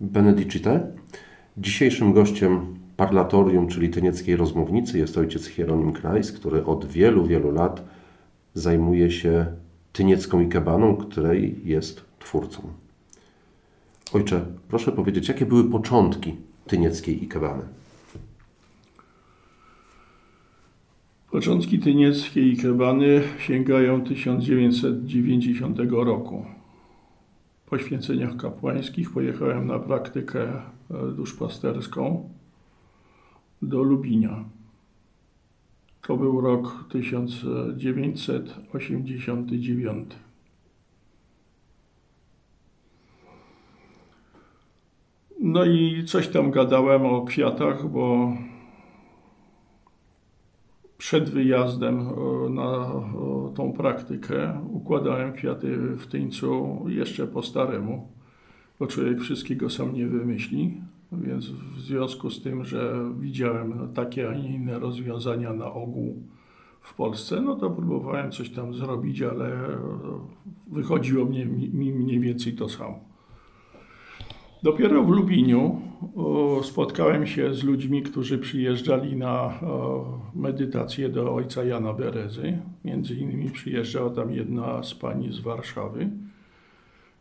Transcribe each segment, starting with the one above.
Benedicite. Dzisiejszym gościem parlatorium, czyli tynieckiej rozmównicy jest ojciec Hieronim Krajs, który od wielu, wielu lat zajmuje się tyniecką ikebaną, której jest twórcą. Ojcze, proszę powiedzieć, jakie były początki tynieckiej ikebany? Początki tynieckiej ikebany sięgają 1990 roku. Po święceniach kapłańskich pojechałem na praktykę e, duszpasterską do Lubinia. To był rok 1989. No i coś tam gadałem o kwiatach, bo przed wyjazdem e, na tą praktykę układałem kwiaty w tyńcu jeszcze po staremu, bo człowiek wszystkiego sam nie wymyśli. Więc w związku z tym, że widziałem takie, a nie inne rozwiązania na ogół w Polsce, no to próbowałem coś tam zrobić, ale wychodziło mnie, mi mniej więcej to samo. Dopiero w Lubiniu spotkałem się z ludźmi, którzy przyjeżdżali na medytację do ojca Jana Berezy. Między innymi przyjeżdżała tam jedna z pani z Warszawy.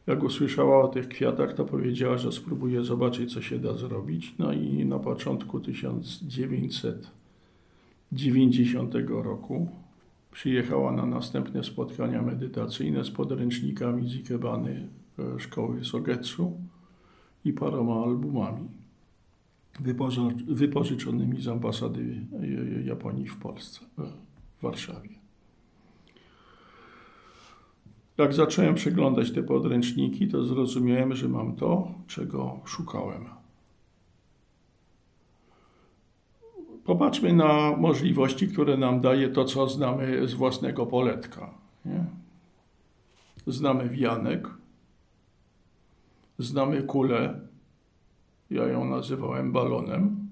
Jak usłyszała o tych kwiatach, to powiedziała, że spróbuje zobaczyć, co się da zrobić. No i na początku 1990 roku przyjechała na następne spotkania medytacyjne z podręcznikami z Ikebany e, szkoły Sogetsu i paroma albumami wypożyczonymi z ambasady Japonii w Polsce, w Warszawie. Jak zacząłem przeglądać te podręczniki, to zrozumiałem, że mam to, czego szukałem. Popatrzmy na możliwości, które nam daje to, co znamy z własnego poletka. Nie? Znamy wianek, znamy kulę, ja ją nazywałem balonem,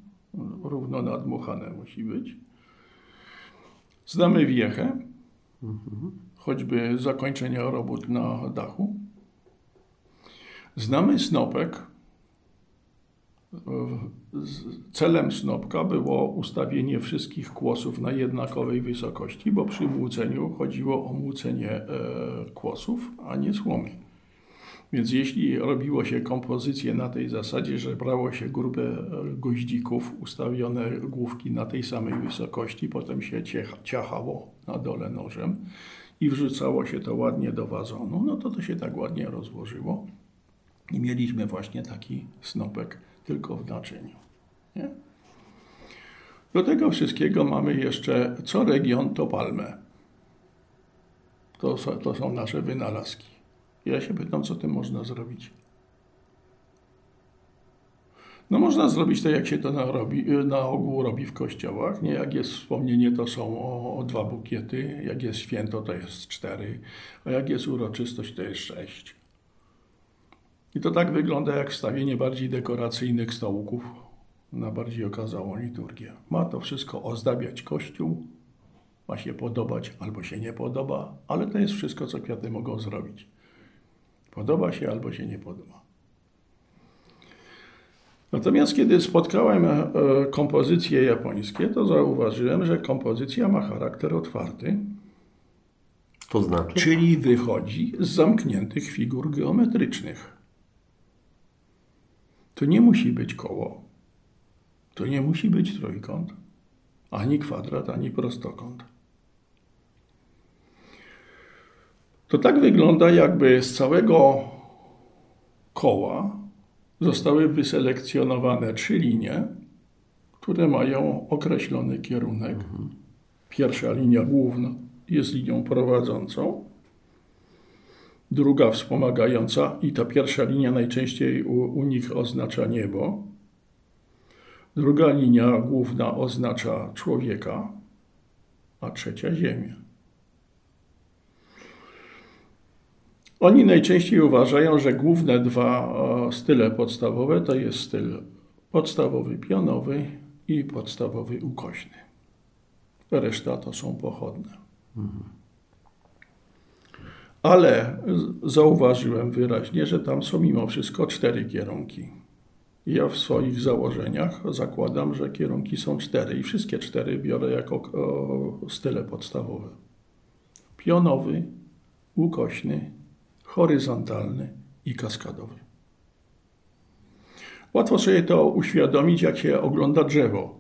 równo nadmuchane musi być. Znamy wiechę, choćby zakończenia robót na dachu. Znamy snopek. Celem snopka było ustawienie wszystkich kłosów na jednakowej wysokości, bo przy młóceniu chodziło o młócenie e, kłosów, a nie słomy. Więc jeśli robiło się kompozycję na tej zasadzie, że brało się grupę goździków, ustawione główki na tej samej wysokości, potem się ciachało na dole nożem, i wrzucało się to ładnie do wazonu, no to to się tak ładnie rozłożyło i mieliśmy właśnie taki snopek tylko w naczyniu. Nie? Do tego wszystkiego mamy jeszcze co region to palmę. To, to są nasze wynalazki. Ja się pytam, co tym można zrobić. No można zrobić to, jak się to na, robi, na ogół robi w kościołach. Nie, jak jest wspomnienie, to są o, o, dwa bukiety, jak jest święto, to jest cztery, a jak jest uroczystość, to jest sześć. I to tak wygląda jak wstawienie bardziej dekoracyjnych stołków na bardziej okazałą liturgię. Ma to wszystko ozdabiać kościół, ma się podobać albo się nie podoba, ale to jest wszystko, co kwiaty mogą zrobić. Podoba się albo się nie podoba. Natomiast kiedy spotkałem e, kompozycje japońskie, to zauważyłem, że kompozycja ma charakter otwarty. To znaczy? Czyli wychodzi z zamkniętych figur geometrycznych. To nie musi być koło. To nie musi być trójkąt, ani kwadrat, ani prostokąt. To tak wygląda, jakby z całego koła zostały wyselekcjonowane trzy linie, które mają określony kierunek. Pierwsza linia główna jest linią prowadzącą, druga wspomagająca i ta pierwsza linia najczęściej u, u nich oznacza niebo. Druga linia główna oznacza człowieka, a trzecia ziemię. Oni najczęściej uważają, że główne dwa style podstawowe to jest styl podstawowy pionowy i podstawowy ukośny. Reszta to są pochodne. Ale zauważyłem wyraźnie, że tam są mimo wszystko cztery kierunki. Ja w swoich założeniach zakładam, że kierunki są cztery i wszystkie cztery biorę jako o, style podstawowe. Pionowy, ukośny, horyzontalny i kaskadowy. Łatwo sobie to uświadomić, jak się ogląda drzewo,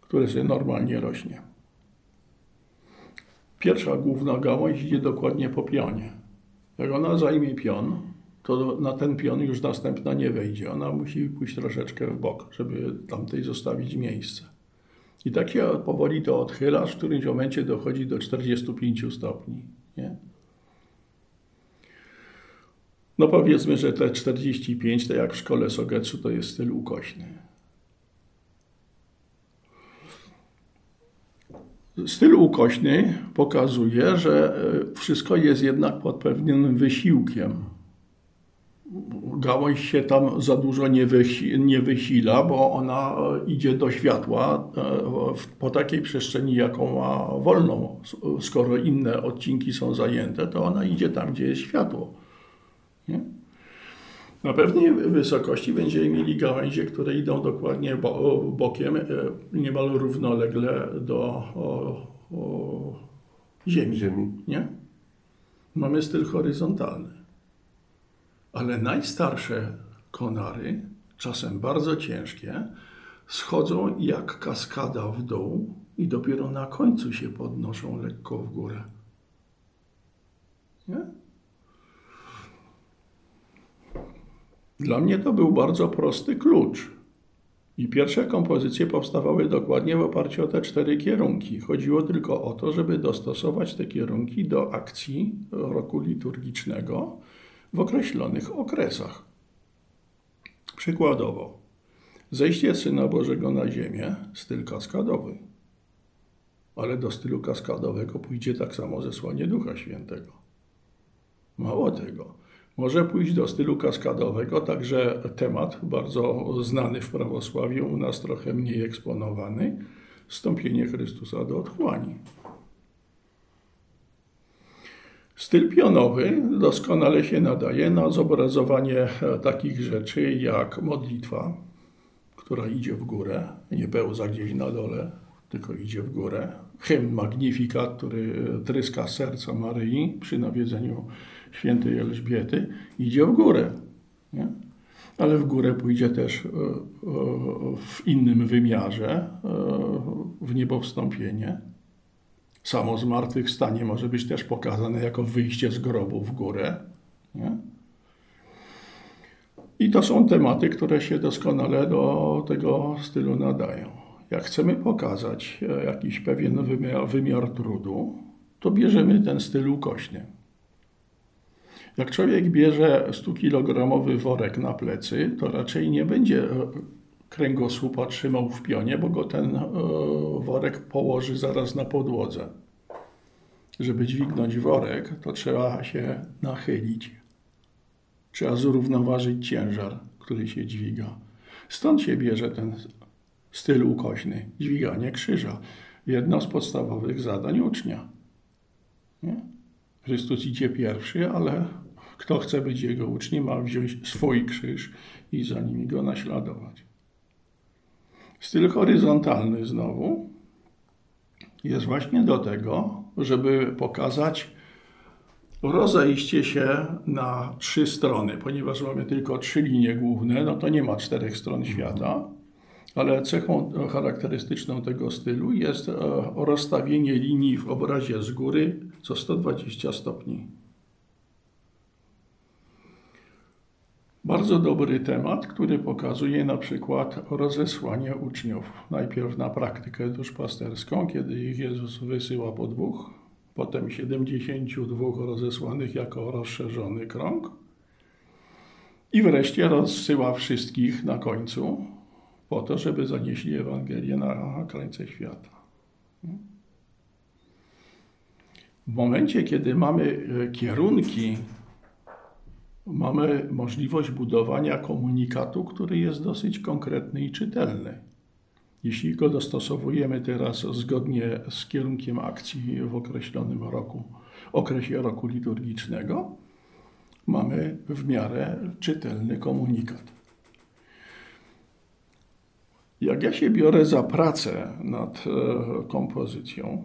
które sobie normalnie rośnie. Pierwsza główna gałąź idzie dokładnie po pionie. Jak ona zajmie pion, to na ten pion już następna nie wejdzie. Ona musi pójść troszeczkę w bok, żeby tamtej zostawić miejsce. I tak się powoli to odchylasz, w którymś momencie dochodzi do 45 stopni. Nie? No powiedzmy, że te 45, to jak w szkole Sogetsu, to jest styl ukośny. Styl ukośny pokazuje, że e, wszystko jest jednak pod pewnym wysiłkiem. Gałąź się tam za dużo nie, wysi nie wysila, bo ona e, idzie do światła e, po takiej przestrzeni, jaką ma wolną. Skoro inne odcinki są zajęte, to ona idzie tam, gdzie jest światło. Nie? Na pewnej wysokości będziemy mieli gałęzie, które idą dokładnie bokiem, e, niemal równolegle do o, o ziemi. Ziemi. Nie? Mamy styl horyzontalny. Ale najstarsze konary, czasem bardzo ciężkie, schodzą jak kaskada w dół i dopiero na końcu się podnoszą lekko w górę. Nie? Dla mnie to był bardzo prosty klucz. I pierwsze kompozycje powstawały dokładnie w oparciu o te cztery kierunki. Chodziło tylko o to, żeby dostosować te kierunki do akcji roku liturgicznego w określonych okresach. Przykładowo, zejście Syna Bożego na ziemię, styl kaskadowy. Ale do stylu kaskadowego pójdzie tak samo zesłanie Ducha Świętego. Mało tego, może pójść do stylu kaskadowego, także temat bardzo znany w prawosławiu, u nas trochę mniej eksponowany, wstąpienie Chrystusa do otchłani. Styl pionowy doskonale się nadaje na zobrazowanie takich rzeczy jak modlitwa, która idzie w górę, nie pełza gdzieś na dole, tylko idzie w górę. Hymn Magnificat, który tryska serca Maryi przy nawiedzeniu świętej Elżbiety, idzie w górę. Nie? Ale w górę pójdzie też e, e, w innym wymiarze, e, w niebowstąpienie. Samo zmartwychwstanie może być też pokazane jako wyjście z grobu w górę. Nie? I to są tematy, które się doskonale do tego stylu nadają. Jak chcemy pokazać jakiś pewien wymiar, wymiar trudu, to bierzemy ten styl ukośny. Jak człowiek bierze 100-kilogramowy worek na plecy, to raczej nie będzie e, kręgosłupa trzymał w pionie, bo go ten e, worek położy zaraz na podłodze. Żeby dźwignąć worek, to trzeba się nachylić. Trzeba zrównoważyć ciężar, który się dźwiga. Stąd się bierze ten styl ukośny, dźwiganie krzyża. Jedno z podstawowych zadań ucznia. Nie? Chrystus idzie pierwszy, ale kto chce być jego uczniem, ma wziąć swój krzyż i za nimi go naśladować. Styl horyzontalny znowu jest właśnie do tego, żeby pokazać rozejście się na trzy strony. Ponieważ mamy tylko trzy linie główne, no to nie ma czterech stron świata, ale cechą charakterystyczną tego stylu jest e, rozstawienie linii w obrazie z góry co 120 stopni. Bardzo dobry temat, który pokazuje na przykład rozesłanie uczniów. Najpierw na praktykę duszpasterską, kiedy ich Jezus wysyła po dwóch, potem 72 rozesłanych jako rozszerzony krąg i wreszcie rozsyła wszystkich na końcu po to, żeby zanieśli Ewangelię na krańce świata. W momencie, kiedy mamy e, kierunki mamy możliwość budowania komunikatu, który jest dosyć konkretny i czytelny. Jeśli go dostosowujemy teraz zgodnie z kierunkiem akcji w określonym roku, okresie roku liturgicznego, mamy w miarę czytelny komunikat. Jak ja się biorę za pracę nad e, kompozycją,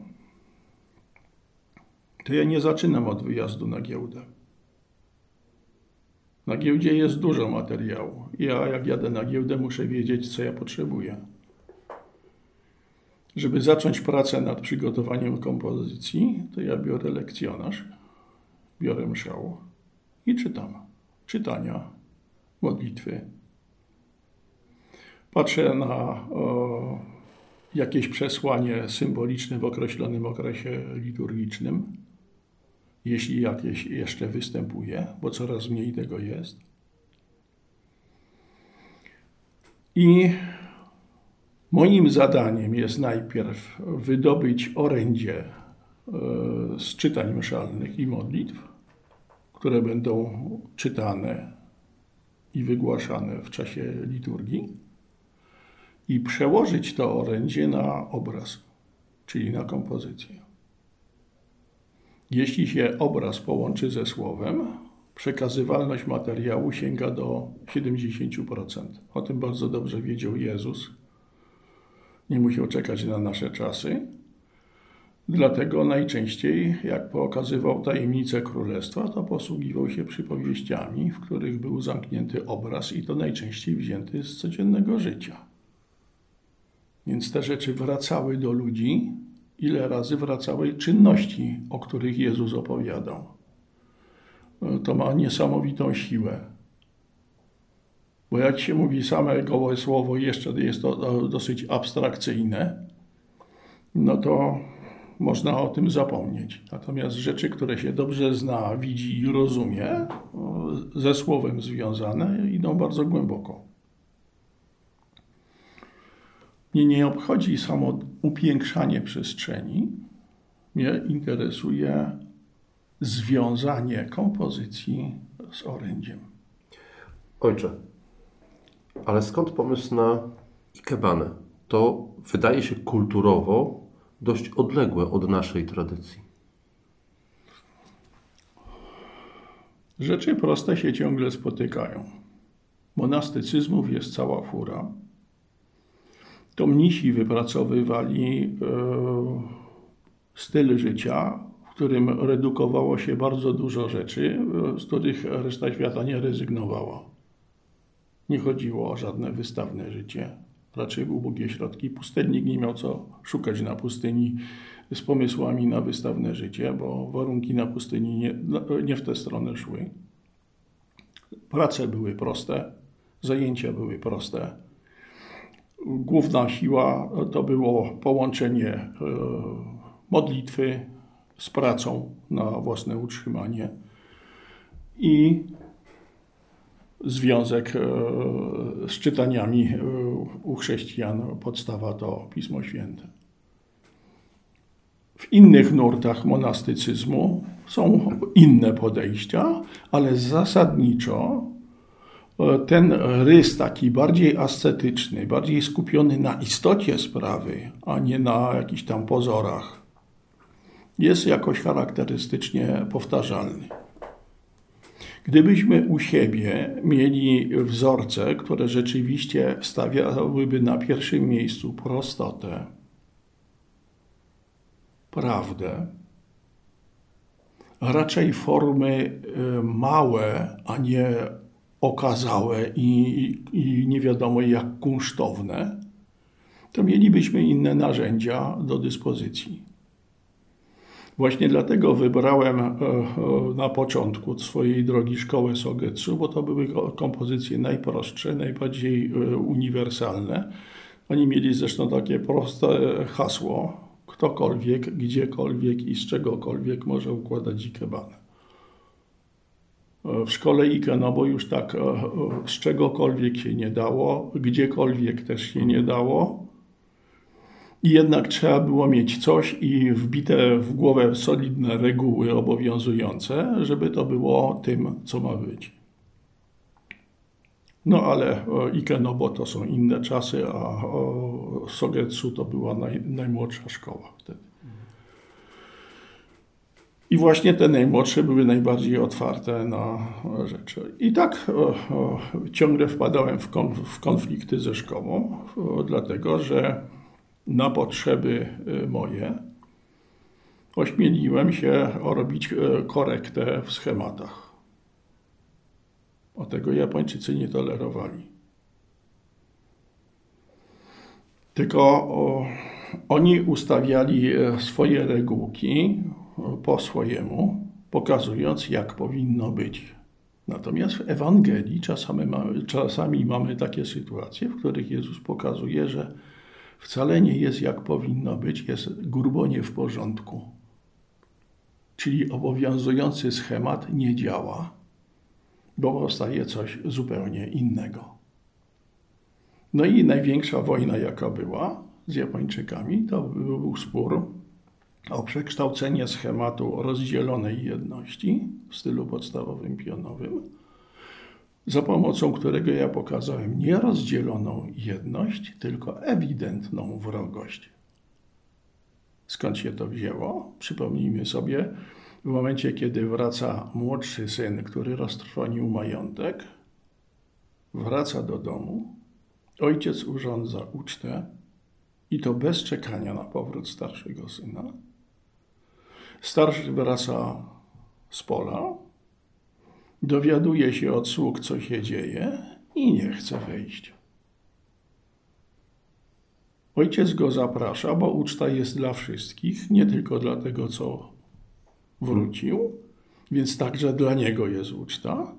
to ja nie zaczynam od wyjazdu na giełdę. Na giełdzie jest dużo materiału. Ja, jak jadę na giełdę, muszę wiedzieć, co ja potrzebuję. Żeby zacząć pracę nad przygotowaniem kompozycji, to ja biorę lekcjonarz, biorę mszał i czytam. Czytania, modlitwy. Patrzę na o, jakieś przesłanie symboliczne w określonym okresie liturgicznym, jeśli jakieś jeszcze występuje, bo coraz mniej tego jest. I moim zadaniem jest najpierw wydobyć orędzie e, z czytań mszalnych i modlitw, które będą czytane i wygłaszane w czasie liturgii, i przełożyć to orędzie na obraz, czyli na kompozycję. Jeśli się obraz połączy ze słowem, przekazywalność materiału sięga do 70%. O tym bardzo dobrze wiedział Jezus. Nie musiał czekać na nasze czasy. Dlatego najczęściej, jak pokazywał tajemnicę królestwa, to posługiwał się przypowieściami, w których był zamknięty obraz i to najczęściej wzięty z codziennego życia. Więc te rzeczy wracały do ludzi, ile razy wracały czynności, o których Jezus opowiadał. To ma niesamowitą siłę. Bo jak się mówi same gołe słowo, jeszcze jest to dosyć abstrakcyjne, no to można o tym zapomnieć. Natomiast rzeczy, które się dobrze zna, widzi i rozumie, ze słowem związane, idą bardzo głęboko. Mnie nie obchodzi samo upiększanie przestrzeni. Mnie interesuje związanie kompozycji z orędziem. Ojcze, ale skąd pomysł na ikebanę? To wydaje się kulturowo dość odległe od naszej tradycji. Rzeczy proste się ciągle spotykają. Monastycyzmów jest cała fura to mnisi wypracowywali e, styl życia, w którym redukowało się bardzo dużo rzeczy, e, z których reszta świata nie rezygnowała. Nie chodziło o żadne wystawne życie, raczej ubogie środki. Pustelnik nie miał co szukać na pustyni z pomysłami na wystawne życie, bo warunki na pustyni nie, nie w tę stronę szły. Prace były proste, zajęcia były proste Główna siła to było połączenie e, modlitwy z pracą na własne utrzymanie i związek e, z czytaniami e, u chrześcijan. Podstawa to Pismo Święte. W innych nurtach monastycyzmu są inne podejścia, ale zasadniczo ten rys taki bardziej ascetyczny, bardziej skupiony na istocie sprawy, a nie na jakichś tam pozorach, jest jakoś charakterystycznie powtarzalny. Gdybyśmy u siebie mieli wzorce, które rzeczywiście stawiałyby na pierwszym miejscu prostotę, prawdę, raczej formy e, małe, a nie okazałe i, i nie wiadomo jak kunsztowne, to mielibyśmy inne narzędzia do dyspozycji. Właśnie dlatego wybrałem e, e, na początku swojej drogi szkołę Sogetsu, bo to były kompozycje najprostsze, najbardziej e, uniwersalne. Oni mieli zresztą takie proste hasło: ktokolwiek, gdziekolwiek i z czegokolwiek może układać ikebanę w szkole IKE, no bo już tak e, e, z czegokolwiek się nie dało, gdziekolwiek też się nie dało. I jednak trzeba było mieć coś i wbite w głowę solidne reguły obowiązujące, żeby to było tym, co ma być. No ale e, IKE, no bo to są inne czasy, a Sogetsu to była naj, najmłodsza szkoła wtedy. I właśnie te najmłodsze były najbardziej otwarte na rzeczy. I tak o, o, ciągle wpadałem w, konf w konflikty ze szkołą, o, dlatego że na potrzeby y, moje ośmieliłem się robić y, korektę w schematach. O tego Japończycy nie tolerowali. Tylko oni ustawiali e, swoje regułki po swojemu, pokazując, jak powinno być. Natomiast w Ewangelii czasami mamy, czasami mamy takie sytuacje, w których Jezus pokazuje, że wcale nie jest jak powinno być, jest grubo nie w porządku. Czyli obowiązujący schemat nie działa, bo powstaje coś zupełnie innego. No i największa wojna, jaka była z Japończykami, to był spór o przekształcenie schematu rozdzielonej jedności w stylu podstawowym pionowym, za pomocą którego ja pokazałem nie rozdzieloną jedność, tylko ewidentną wrogość. Skąd się to wzięło? Przypomnijmy sobie, w momencie, kiedy wraca młodszy syn, który roztrwonił majątek, wraca do domu, ojciec urządza ucztę i to bez czekania na powrót starszego syna. Starszy wraca z pola, dowiaduje się od sług, co się dzieje i nie chce wejść. Ojciec go zaprasza, bo uczta jest dla wszystkich, nie tylko dla tego, co wrócił, więc także dla niego jest uczta,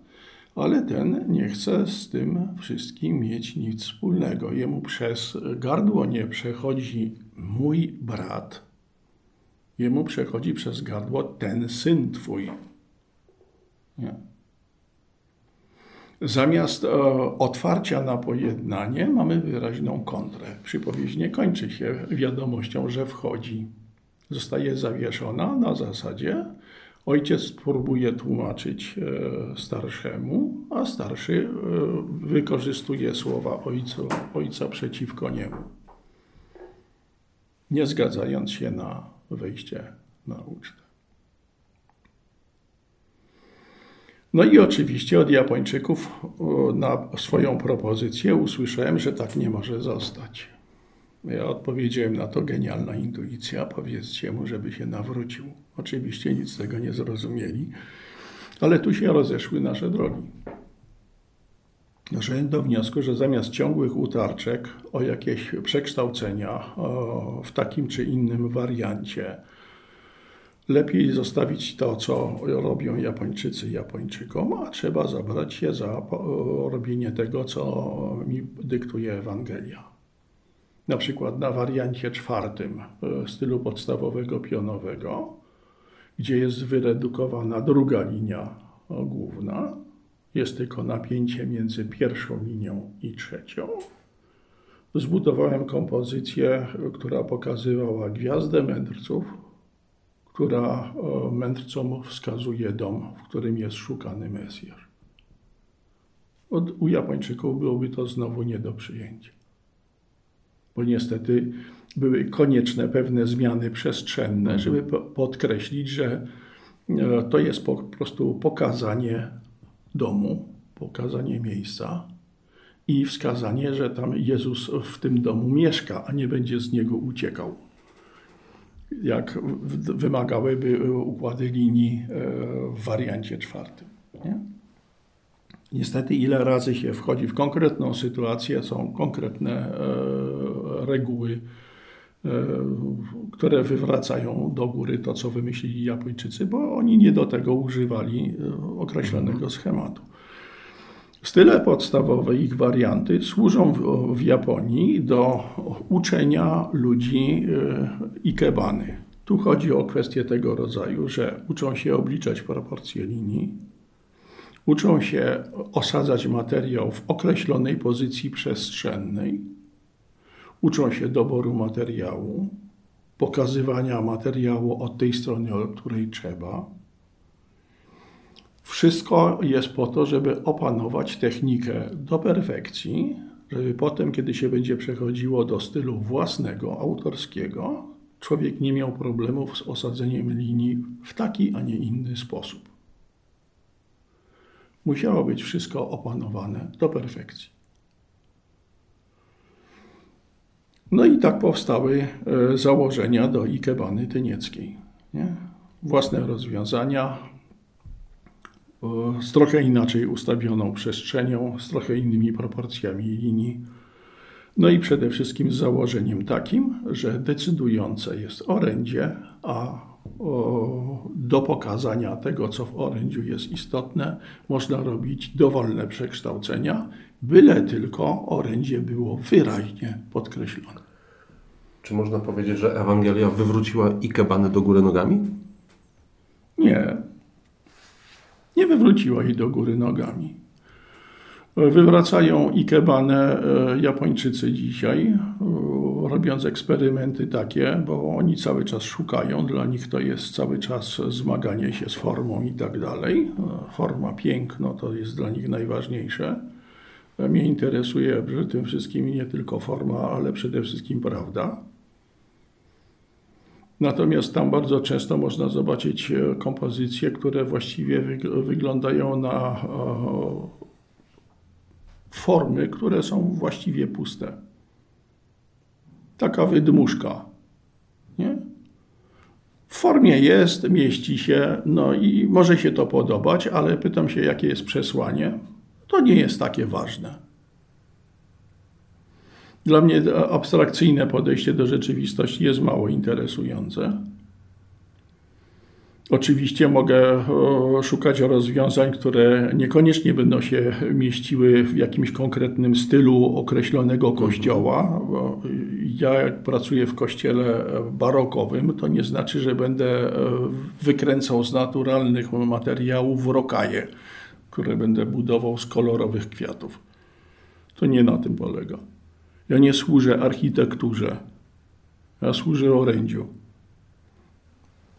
ale ten nie chce z tym wszystkim mieć nic wspólnego. Jemu przez gardło nie przechodzi mój brat, jemu przechodzi przez gardło ten syn twój. Nie. Zamiast e, otwarcia na pojednanie mamy wyraźną kontrę. Przypowieść nie kończy się wiadomością, że wchodzi. Zostaje zawieszona na zasadzie ojciec próbuje tłumaczyć e, starszemu, a starszy e, wykorzystuje słowa ojcu, ojca przeciwko niemu, nie zgadzając się na wejście na ucztę. No i oczywiście od Japończyków na swoją propozycję usłyszałem, że tak nie może zostać. Ja odpowiedziałem na to genialna intuicja, powiedzcie mu, żeby się nawrócił. Oczywiście nic z tego nie zrozumieli, ale tu się rozeszły nasze drogi. Doszedłem do wniosku, że zamiast ciągłych utarczek o jakieś przekształcenia w takim czy innym wariancie, lepiej zostawić to, co robią Japończycy Japończykom, a trzeba zabrać się za robienie tego, co mi dyktuje Ewangelia. Na przykład na wariancie czwartym e, stylu podstawowego pionowego, gdzie jest wyredukowana druga linia główna, jest tylko napięcie między pierwszą linią i trzecią. Zbudowałem kompozycję, która pokazywała gwiazdę mędrców, która mędrcom wskazuje dom, w którym jest szukany Mesjasz. Od, u Japończyków byłoby to znowu nie do przyjęcia, bo niestety były konieczne pewne zmiany przestrzenne, żeby podkreślić, że e, to jest po prostu pokazanie domu, pokazanie miejsca i wskazanie, że tam Jezus w tym domu mieszka, a nie będzie z niego uciekał jak wymagałyby układy linii e, w wariancie czwartym. Nie? Niestety, ile razy się wchodzi w konkretną sytuację, są konkretne e, reguły, które wywracają do góry to, co wymyślili Japończycy, bo oni nie do tego używali określonego schematu. Style podstawowe, ich warianty służą w, w Japonii do uczenia ludzi e, ikebany. Tu chodzi o kwestię tego rodzaju, że uczą się obliczać proporcje linii, uczą się osadzać materiał w określonej pozycji przestrzennej, uczą się doboru materiału, pokazywania materiału od tej strony, od której trzeba wszystko jest po to, żeby opanować technikę do perfekcji, żeby potem, kiedy się będzie przechodziło do stylu własnego, autorskiego, człowiek nie miał problemów z osadzeniem linii w taki, a nie inny sposób. Musiało być wszystko opanowane do perfekcji. No i tak powstały e, założenia do ikebany tynieckiej. Nie? Własne rozwiązania z trochę inaczej ustawioną przestrzenią, z trochę innymi proporcjami linii. No i przede wszystkim z założeniem takim, że decydujące jest orędzie, a do pokazania tego, co w orędziu jest istotne, można robić dowolne przekształcenia, byle tylko orędzie było wyraźnie podkreślone. Czy można powiedzieć, że Ewangelia wywróciła Ikebany do góry nogami? Nie. Nie wywróciła jej do góry nogami. Wywracają Ikebanę e, Japończycy dzisiaj, e, robiąc eksperymenty takie, bo oni cały czas szukają, dla nich to jest cały czas zmaganie się z formą i tak dalej. E, forma, piękno to jest dla nich najważniejsze. Mnie interesuje przy tym wszystkim nie tylko forma, ale przede wszystkim prawda. Natomiast tam bardzo często można zobaczyć kompozycje, które właściwie wyglądają na formy, które są właściwie puste. Taka wydmuszka. Nie? W formie jest, mieści się, no i może się to podobać, ale pytam się, jakie jest przesłanie. To nie jest takie ważne. Dla mnie abstrakcyjne podejście do rzeczywistości jest mało interesujące. Oczywiście mogę szukać rozwiązań, które niekoniecznie będą się mieściły w jakimś konkretnym stylu określonego mhm. kościoła. ja, jak pracuję w kościele barokowym, to nie znaczy, że będę e, wykręcał z naturalnych materiałów rokaje, które będę budował z kolorowych kwiatów. To nie na tym polega. Ja nie służę architekturze, ja służę orędziu.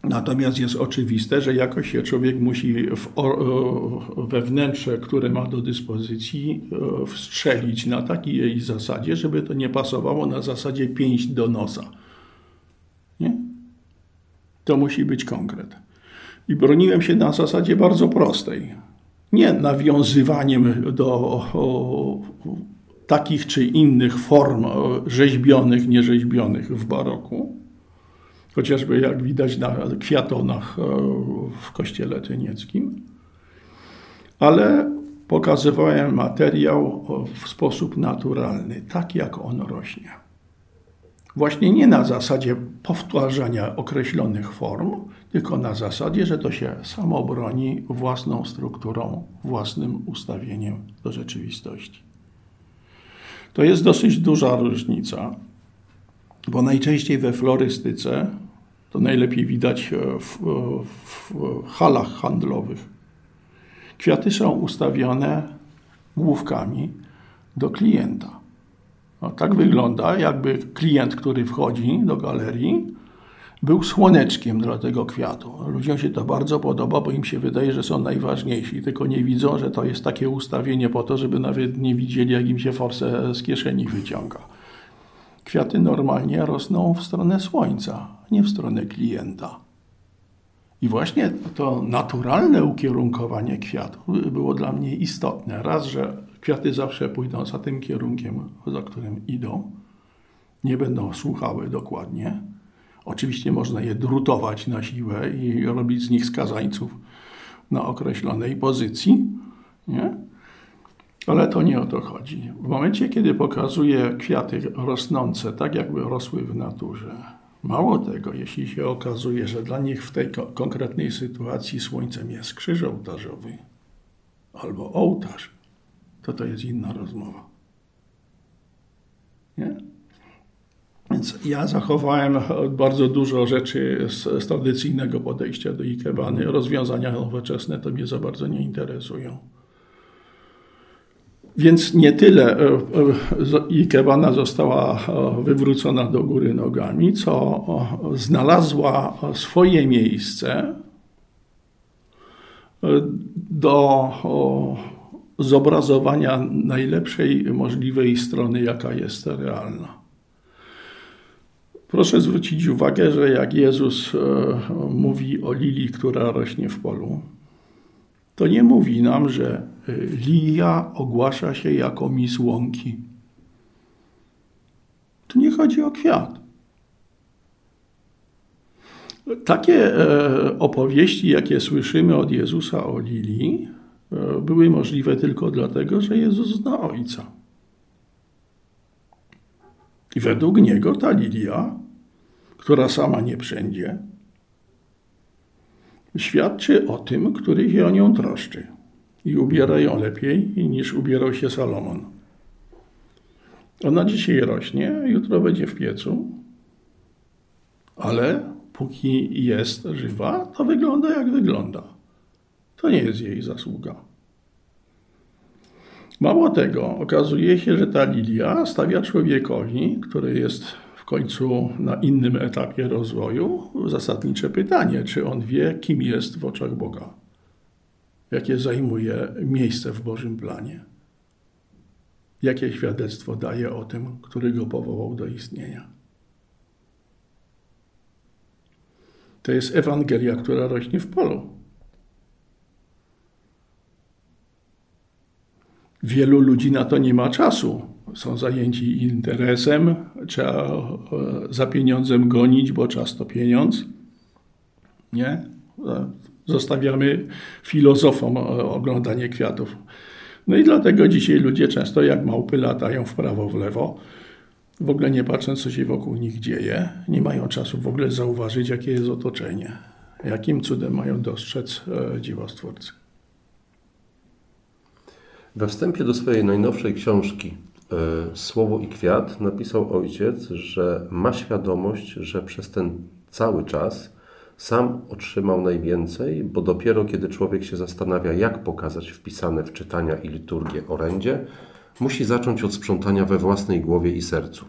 Natomiast jest oczywiste, że jakoś się człowiek musi we wnętrze, które ma do dyspozycji, e, wstrzelić na takiej jej zasadzie, żeby to nie pasowało na zasadzie pięść do nosa. Nie? To musi być konkret. I broniłem się na zasadzie bardzo prostej. Nie nawiązywaniem do o, takich czy innych form rzeźbionych, nierzeźbionych w baroku, chociażby jak widać na kwiatonach e, w kościele tynieckim, ale pokazywałem materiał w sposób naturalny, tak jak on rośnie. Właśnie nie na zasadzie powtarzania określonych form, tylko na zasadzie, że to się samo broni własną strukturą, własnym ustawieniem do rzeczywistości. To jest dosyć duża różnica, bo najczęściej we florystyce to najlepiej widać e, w, e, w halach handlowych. Kwiaty są ustawione główkami do klienta. No, tak wygląda, jakby klient, który wchodzi do galerii, był słoneczkiem dla tego kwiatu. Ludziom się to bardzo podoba, bo im się wydaje, że są najważniejsi, tylko nie widzą, że to jest takie ustawienie po to, żeby nawet nie widzieli, jak im się forsę z kieszeni wyciąga. Kwiaty normalnie rosną w stronę słońca, nie w stronę klienta. I właśnie to naturalne ukierunkowanie kwiatów było dla mnie istotne. Raz, że kwiaty zawsze pójdą za tym kierunkiem, za którym idą, nie będą słuchały dokładnie. Oczywiście można je drutować na siłę i robić z nich skazańców na określonej pozycji, nie? Ale to nie o to chodzi. W momencie, kiedy pokazuję kwiaty rosnące tak, jakby rosły w naturze, mało tego, jeśli się okazuje, że dla nich w tej konkretnej sytuacji słońcem jest krzyż ołtarzowy albo ołtarz, to to jest inna rozmowa. Nie? Więc ja zachowałem bardzo dużo rzeczy z, z tradycyjnego podejścia do ikebany. Rozwiązania nowoczesne to mnie za bardzo nie interesują. Więc nie tyle e, e, ikebana została e, wywrócona do góry nogami, co znalazła swoje miejsce do zobrazowania najlepszej możliwej strony, jaka jest realna. Proszę zwrócić uwagę, że jak Jezus mówi o lilii, która rośnie w polu, to nie mówi nam, że e, lilia ogłasza się jako mis łąki. Tu nie chodzi o kwiat. Takie e, opowieści, jakie słyszymy od Jezusa o lilii, były możliwe tylko dlatego, że Jezus zna Ojca. I według niego ta lilia, która sama nie wszędzie, świadczy o tym, który się o nią troszczy i ubiera ją lepiej niż ubierał się Salomon. Ona dzisiaj rośnie, jutro będzie w piecu, ale póki jest żywa, to wygląda jak wygląda. To nie jest jej zasługa. Mało tego, okazuje się, że ta lilia stawia człowiekowi, który jest w końcu na innym etapie rozwoju, zasadnicze pytanie, czy on wie, kim jest w oczach Boga, jakie zajmuje miejsce w Bożym planie, jakie świadectwo daje o tym, który go powołał do istnienia. To jest Ewangelia, która rośnie w polu. Wielu ludzi na to nie ma czasu. Są zajęci interesem, trzeba e, za pieniądzem gonić, bo czas to pieniądz. Nie? E, zostawiamy filozofom e, oglądanie kwiatów. No i dlatego dzisiaj ludzie często jak małpy latają w prawo, w lewo, w ogóle nie patrząc, co się wokół nich dzieje. Nie mają czasu w ogóle zauważyć, jakie jest otoczenie. Jakim cudem mają dostrzec dzieła Stwórcy. We wstępie do swojej najnowszej książki e, Słowo i Kwiat napisał ojciec, że ma świadomość, że przez ten cały czas sam otrzymał najwięcej, bo dopiero kiedy człowiek się zastanawia, jak pokazać wpisane w czytania i liturgię orędzie, musi zacząć od sprzątania we własnej głowie i sercu.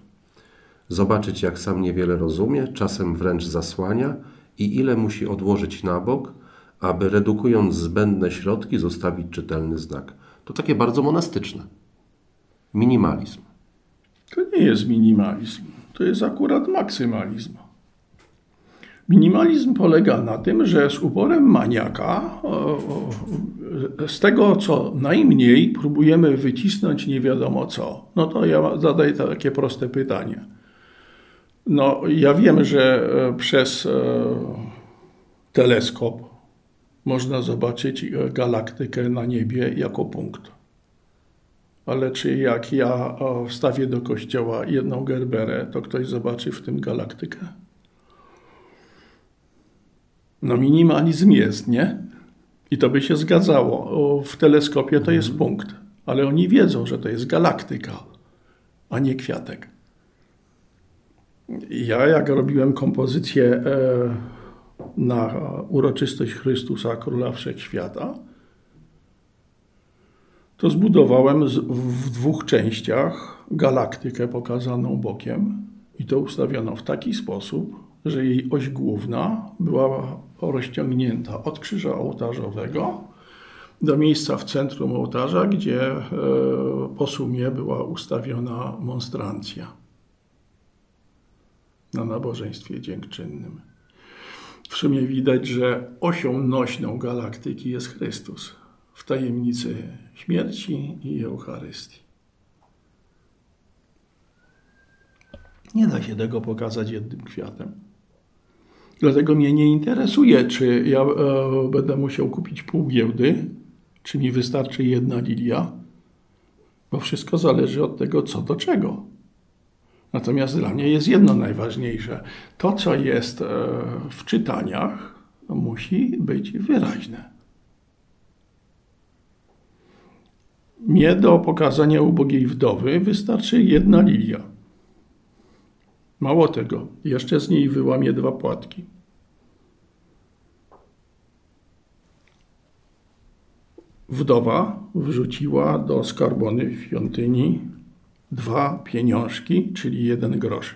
Zobaczyć, jak sam niewiele rozumie, czasem wręcz zasłania i ile musi odłożyć na bok, aby redukując zbędne środki zostawić czytelny znak – to takie bardzo monastyczne. Minimalizm. To nie jest minimalizm, to jest akurat maksymalizm. Minimalizm polega na tym, że z uporem maniaka z tego, co najmniej próbujemy wycisnąć nie wiadomo co. No to ja zadaję takie proste pytanie. No, ja wiem, że e, przez e, teleskop można zobaczyć e, galaktykę na niebie jako punkt. Ale czy jak ja wstawię do kościoła jedną gerberę, to ktoś zobaczy w tym galaktykę? No minimalizm jest, nie? I to by się zgadzało. W teleskopie to jest punkt, ale oni wiedzą, że to jest galaktyka, a nie kwiatek. Ja jak robiłem kompozycję e, na uroczystość Chrystusa, Króla Wszechświata, to zbudowałem w dwóch częściach galaktykę pokazaną bokiem i to ustawiono w taki sposób, że jej oś główna była rozciągnięta od krzyża ołtarzowego do miejsca w centrum ołtarza, gdzie e, po sumie była ustawiona monstrancja na nabożeństwie dziękczynnym. W sumie widać, że osią nośną galaktyki jest Chrystus w tajemnicy śmierci i Eucharystii. Nie da się tego pokazać jednym kwiatem. Dlatego mnie nie interesuje, czy ja e, będę musiał kupić pół giełdy, czy mi wystarczy jedna lilia, bo wszystko zależy od tego, co do czego. Natomiast dla mnie jest jedno najważniejsze. To, co jest e, w czytaniach, musi być wyraźne. Mnie do pokazania ubogiej wdowy wystarczy jedna lilia. Mało tego, jeszcze z niej wyłamię dwa płatki. Wdowa wrzuciła do skarbony w świątyni dwa pieniążki, czyli jeden grosz.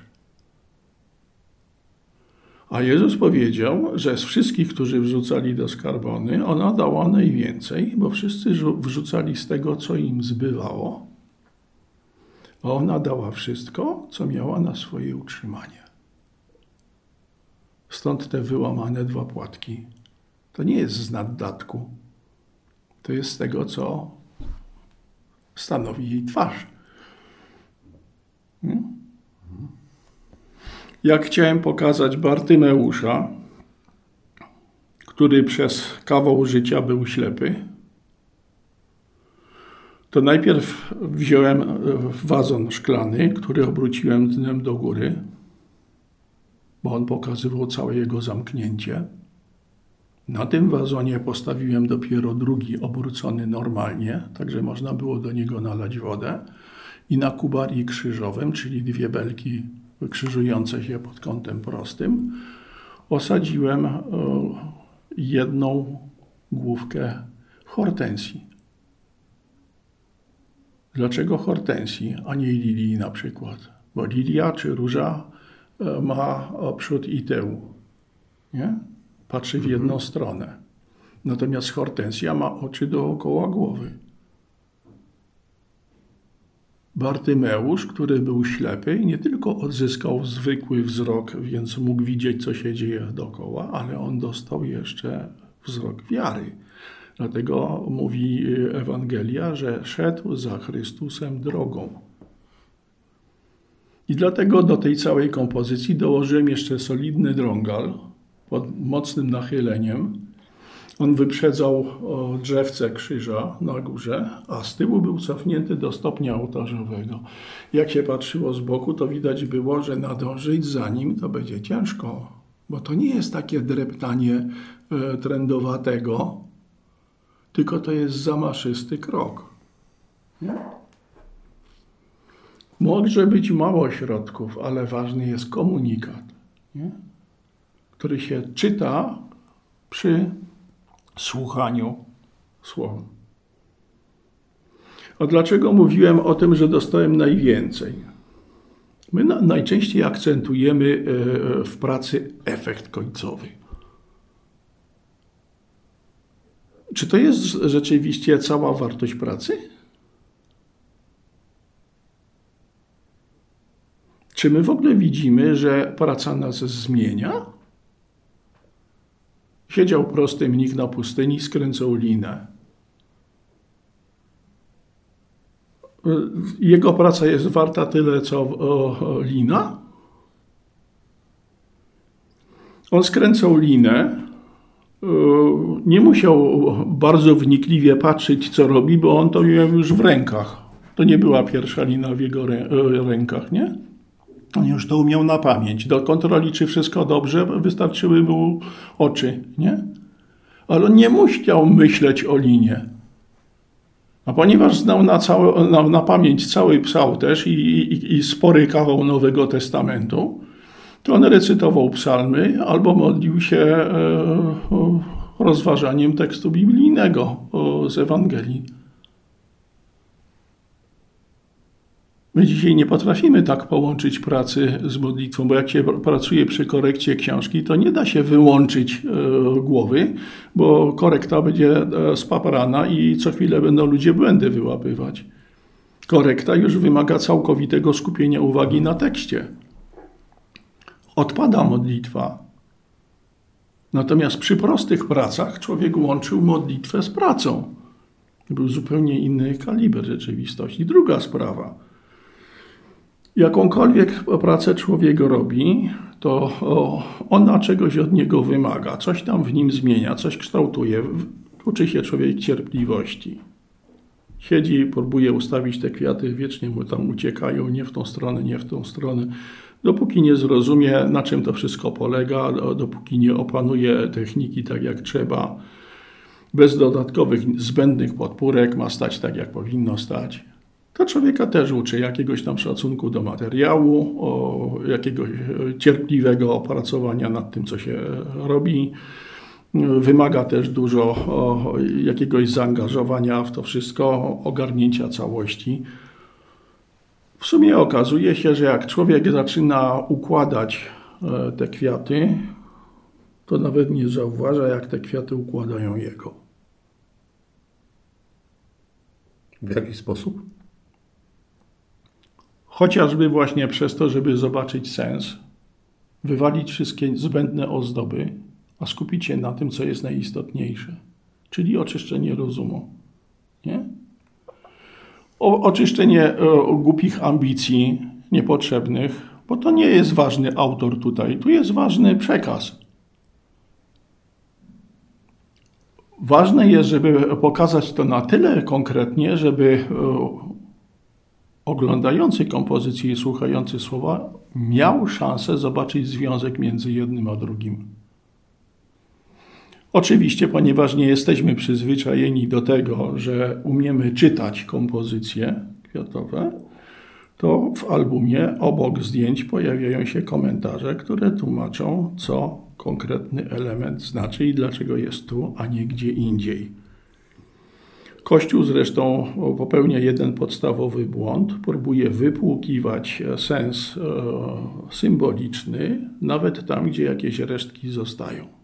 A Jezus powiedział, że z wszystkich, którzy wrzucali do skarbony, ona dała najwięcej, bo wszyscy wrzucali z tego, co im zbywało, ona dała wszystko, co miała na swoje utrzymanie. Stąd te wyłamane dwa płatki. To nie jest z naddatku. To jest z tego, co stanowi jej twarz. Hmm? Jak chciałem pokazać Bartymeusza, który przez kawał życia był ślepy, to najpierw wziąłem wazon szklany, który obróciłem dnem do góry, bo on pokazywał całe jego zamknięcie. Na tym wazonie postawiłem dopiero drugi obrócony normalnie, także można było do niego nalać wodę. I na kubarii krzyżowym, czyli dwie belki wykrzyżujące się pod kątem prostym, osadziłem e, jedną główkę hortensji. Dlaczego hortensji, a nie lilii na przykład? Bo lilia czy róża e, ma przód i tył. Nie? Patrzy w jedną mhm. stronę. Natomiast hortensja ma oczy dookoła głowy. Bartymeusz, który był ślepy, nie tylko odzyskał zwykły wzrok, więc mógł widzieć, co się dzieje dookoła, ale on dostał jeszcze wzrok wiary. Dlatego mówi Ewangelia, że szedł za Chrystusem drogą. I dlatego do tej całej kompozycji dołożyłem jeszcze solidny drągal pod mocnym nachyleniem, on wyprzedzał drzewce krzyża na górze, a z tyłu był cofnięty do stopnia ołtarzowego. Jak się patrzyło z boku, to widać było, że nadążyć za nim to będzie ciężko, bo to nie jest takie dreptanie e, trendowatego, tylko to jest zamaszysty krok. Nie? Może być mało środków, ale ważny jest komunikat, nie? który się czyta przy słuchaniu słowa. A dlaczego mówiłem o tym, że dostałem najwięcej? My na, najczęściej akcentujemy e, w pracy efekt końcowy. Czy to jest rzeczywiście cała wartość pracy? Czy my w ogóle widzimy, że praca nas zmienia? Siedział prosty mnich na pustyni, skręcał linę. Jego praca jest warta tyle, co o, lina. On skręcał linę. Nie musiał bardzo wnikliwie patrzeć, co robi, bo on to miał już w rękach. To nie była pierwsza lina w jego rękach, nie? On już to umiał na pamięć. Do kontroli, czy wszystko dobrze, wystarczyły mu oczy, nie? Ale on nie musiał myśleć o linie. A ponieważ znał na, całe, na, na pamięć cały psałterz i, i, i spory kawał Nowego Testamentu, to on recytował psalmy albo modlił się e, rozważaniem tekstu biblijnego z Ewangelii. My dzisiaj nie potrafimy tak połączyć pracy z modlitwą, bo jak się pracuje przy korekcie książki, to nie da się wyłączyć e, głowy, bo korekta będzie e, spaprana i co chwilę będą ludzie błędy wyłapywać. Korekta już wymaga całkowitego skupienia uwagi na tekście. Odpada modlitwa. Natomiast przy prostych pracach człowiek łączył modlitwę z pracą. Był zupełnie inny kaliber rzeczywistości. Druga sprawa jakąkolwiek pracę człowiek robi, to ona czegoś od niego wymaga, coś tam w nim zmienia, coś kształtuje. Uczy się człowiek cierpliwości. Siedzi, próbuje ustawić te kwiaty, wiecznie mu tam uciekają, nie w tą stronę, nie w tą stronę. Dopóki nie zrozumie, na czym to wszystko polega, dopóki nie opanuje techniki tak jak trzeba, bez dodatkowych zbędnych podpórek ma stać tak jak powinno stać to człowieka też uczy jakiegoś tam szacunku do materiału, jakiegoś cierpliwego opracowania nad tym, co się robi. Wymaga też dużo jakiegoś zaangażowania w to wszystko, ogarnięcia całości. W sumie okazuje się, że jak człowiek zaczyna układać e, te kwiaty, to nawet nie zauważa, jak te kwiaty układają jego. W jaki sposób? Chociażby właśnie przez to, żeby zobaczyć sens. wywalić wszystkie zbędne ozdoby, a skupić się na tym, co jest najistotniejsze, czyli oczyszczenie rozumu. Nie? O, oczyszczenie e, głupich ambicji niepotrzebnych, bo to nie jest ważny autor tutaj, tu jest ważny przekaz. Ważne jest, żeby pokazać to na tyle konkretnie, żeby e, oglądający kompozycję i słuchający słowa miał szansę zobaczyć związek między jednym a drugim. Oczywiście, ponieważ nie jesteśmy przyzwyczajeni do tego, że umiemy czytać kompozycje kwiatowe, to w albumie obok zdjęć pojawiają się komentarze, które tłumaczą, co konkretny element znaczy i dlaczego jest tu, a nie gdzie indziej. Kościół zresztą popełnia jeden podstawowy błąd, próbuje wypłukiwać sens e, symboliczny, nawet tam, gdzie jakieś resztki zostają.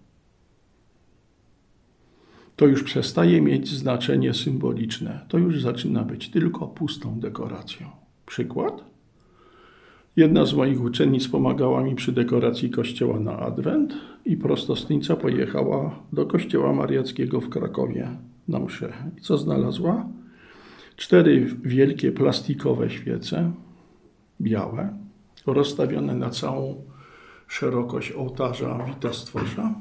To już przestaje mieć znaczenie symboliczne, to już zaczyna być tylko pustą dekoracją. Przykład? Jedna z moich uczennic pomagała mi przy dekoracji kościoła na Adwent i prostostnica pojechała do kościoła mariackiego w Krakowie na mszę. I co znalazła? Cztery wielkie plastikowe świece, białe, rozstawione na całą szerokość ołtarza Wita Stworza,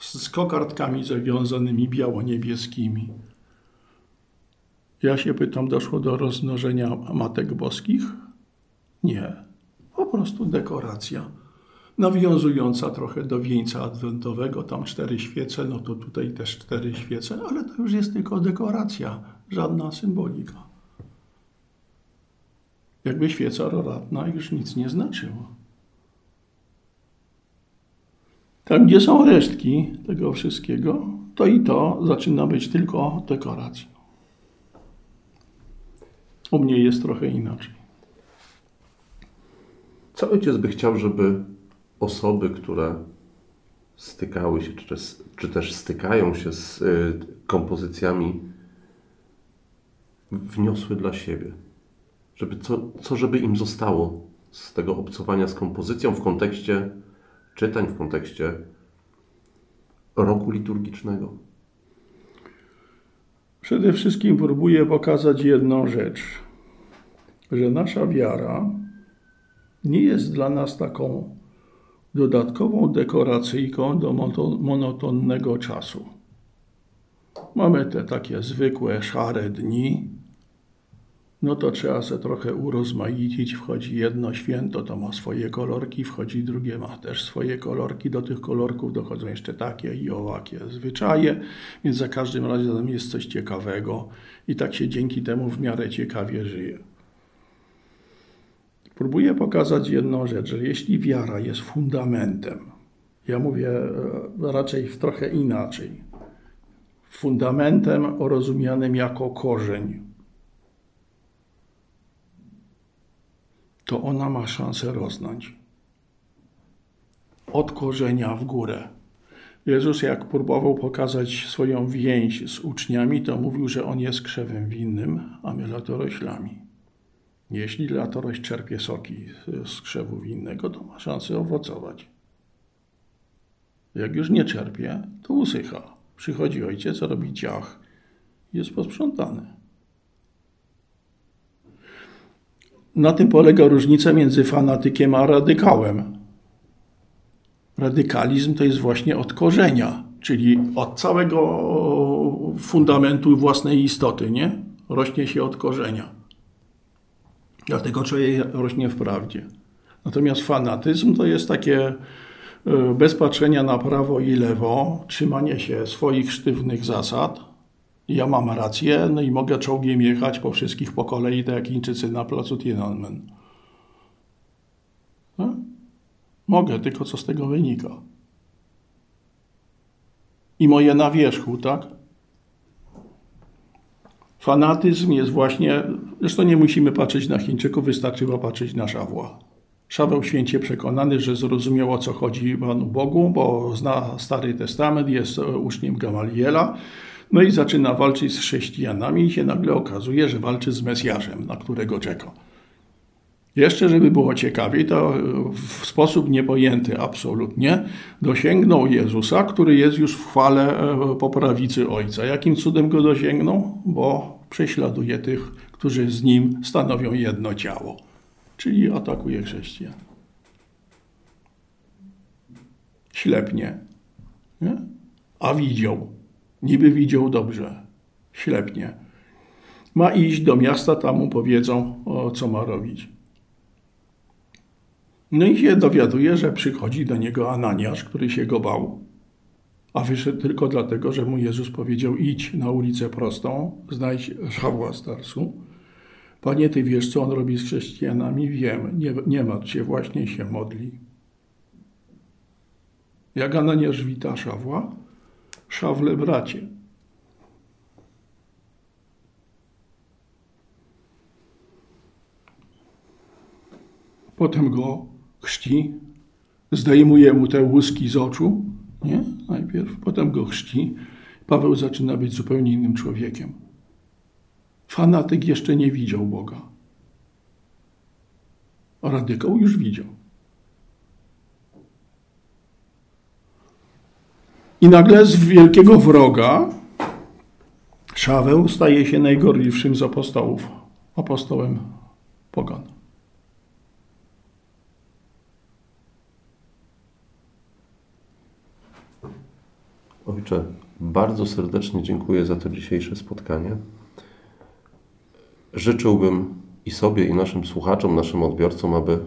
z kokardkami zawiązanymi biało-niebieskimi. Ja się pytam, doszło do rozmnożenia matek boskich? Nie, po prostu dekoracja nawiązująca trochę do wieńca adwentowego, tam cztery świece, no to tutaj też cztery świece, ale to już jest tylko dekoracja, żadna symbolika. Jakby świeca roratna już nic nie znaczyła. Tam, gdzie są resztki tego wszystkiego, to i to zaczyna być tylko dekoracją. U mnie jest trochę inaczej. Co ojciec by chciał, żeby osoby, które stykały się, czy, czy też stykają się z y, kompozycjami, wniosły dla siebie? Żeby co, co żeby im zostało z tego obcowania z kompozycją w kontekście czytań, w kontekście roku liturgicznego? Przede wszystkim próbuję pokazać jedną rzecz, że nasza wiara nie jest dla nas taką dodatkową dekoracyjką do monotonnego czasu. Mamy te takie zwykłe, szare dni, no to trzeba se trochę urozmaicić. Wchodzi jedno święto, to ma swoje kolorki, wchodzi drugie, ma też swoje kolorki. Do tych kolorków dochodzą jeszcze takie i owakie zwyczaje, więc za każdym razem jest coś ciekawego i tak się dzięki temu w miarę ciekawie żyje. Próbuję pokazać jedną rzecz, że jeśli wiara jest fundamentem, ja mówię e, raczej trochę inaczej, fundamentem rozumianym jako korzeń, to ona ma szansę rosnąć. Od korzenia w górę. Jezus, jak próbował pokazać swoją więź z uczniami, to mówił, że on jest krzewem winnym, a my latoroślami. Jeśli latorość czerpie soki z krzewu winnego, to ma szansę owocować. Jak już nie czerpie, to usycha. Przychodzi ojciec, robi ciach, jest posprzątany. Na tym polega różnica między fanatykiem a radykałem. Radykalizm to jest właśnie od korzenia, czyli od całego fundamentu własnej istoty, nie? Rośnie się od korzenia. Dlatego człowiek rośnie w prawdzie. Natomiast fanatyzm to jest takie e, bez patrzenia na prawo i lewo, trzymanie się swoich sztywnych zasad. Ja mam rację, no i mogę czołgiem jechać po wszystkich po kolei, tak jak Chińczycy na placu Tiananmen. No? Mogę, tylko co z tego wynika? I moje na wierzchu, tak? Fanatyzm jest właśnie, zresztą nie musimy patrzeć na Chińczyków, wystarczy patrzeć na Szawła. Szaweł święcie przekonany, że zrozumiał o co chodzi Panu Bogu, bo zna Stary Testament, jest uczniem Gamaliela, no i zaczyna walczyć z chrześcijanami i się nagle okazuje, że walczy z Mesjaszem, na którego czeka. Jeszcze, żeby było ciekawiej, to w sposób niepojęty absolutnie dosięgnął Jezusa, który jest już w chwale e, po prawicy Ojca. Jakim cudem go dosięgnął? Bo prześladuje tych, którzy z nim stanowią jedno ciało, czyli atakuje chrześcijan. Ślepnie. Nie? A widział. Niby widział dobrze. Ślepnie. Ma iść do miasta, tam mu powiedzą, o, co ma robić. No i się dowiaduje, że przychodzi do niego Ananiasz, który się go bał, a wyszedł tylko dlatego, że mu Jezus powiedział: idź na ulicę prostą, znajdź Szawła z Tarsu. Panie, ty wiesz, co on robi z chrześcijanami? Wiem, nie, nie martw się, właśnie się modli. Jak Ananiasz wita Szawła? Szawle bracie. Potem go chrzci, zdejmuje mu te łuski z oczu, nie? Najpierw, potem go chrzci. Paweł zaczyna być zupełnie innym człowiekiem. Fanatyk jeszcze nie widział Boga. Radykał już widział. I nagle z wielkiego wroga Szaweł staje się najgorliwszym z apostołów, apostołem pogan. Ojcze, bardzo serdecznie dziękuję za to dzisiejsze spotkanie. Życzyłbym i sobie, i naszym słuchaczom, naszym odbiorcom, aby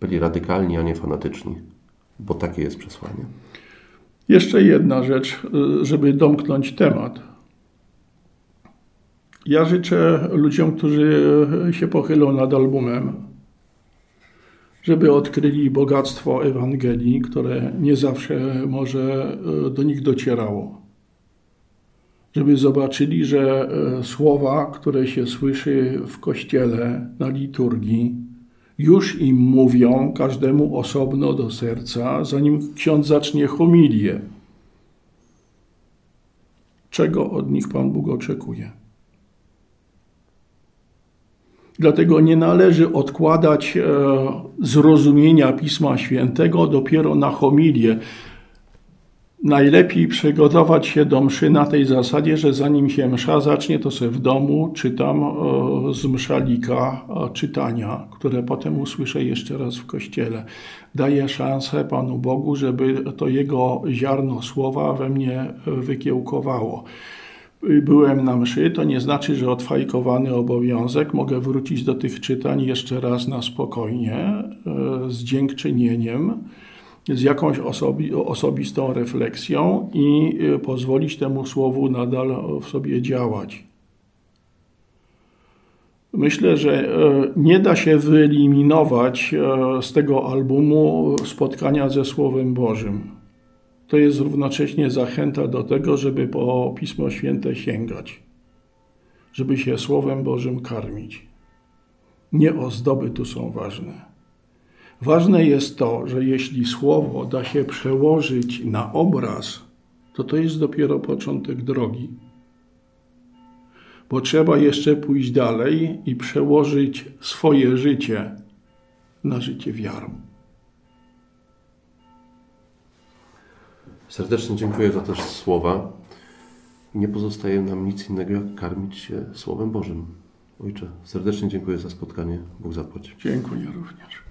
byli radykalni, a nie fanatyczni, bo takie jest przesłanie. Jeszcze jedna rzecz, y, żeby domknąć temat. Ja życzę ludziom, którzy się pochylą nad albumem, żeby odkryli bogactwo Ewangelii, które nie zawsze może y, do nich docierało. Żeby zobaczyli, że y, słowa, które się słyszy w kościele, na liturgii, już im mówią każdemu osobno do serca, zanim ksiądz zacznie homilię. Czego od nich Pan Bóg oczekuje? Dlatego nie należy odkładać e, zrozumienia Pisma Świętego dopiero na homilię. Najlepiej przygotować się do mszy na tej zasadzie, że zanim się msza zacznie, to sobie w domu czytam e, z mszalika e, czytania, które potem usłyszę jeszcze raz w kościele. Daję szansę Panu Bogu, żeby to Jego ziarno słowa we mnie wykiełkowało. Byłem na mszy, to nie znaczy, że odfajkowany obowiązek. Mogę wrócić do tych czytań jeszcze raz na spokojnie, e, z dziękczynieniem, z jakąś osobi osobistą refleksją i e, pozwolić temu słowu nadal w sobie działać. Myślę, że e, nie da się wyeliminować z tego albumu spotkania ze Słowem Bożym to jest równocześnie zachęta do tego, żeby po Pismo Święte sięgać, żeby się Słowem Bożym karmić. Nie ozdoby tu są ważne. Ważne jest to, że jeśli słowo da się przełożyć na obraz, to to jest dopiero początek drogi. Bo trzeba jeszcze pójść dalej i przełożyć swoje życie na życie wiarą. Serdecznie dziękuję za te słowa. Nie pozostaje nam nic innego, jak karmić się Słowem Bożym. Ojcze, serdecznie dziękuję za spotkanie. Bóg zapłać. Dziękuję również.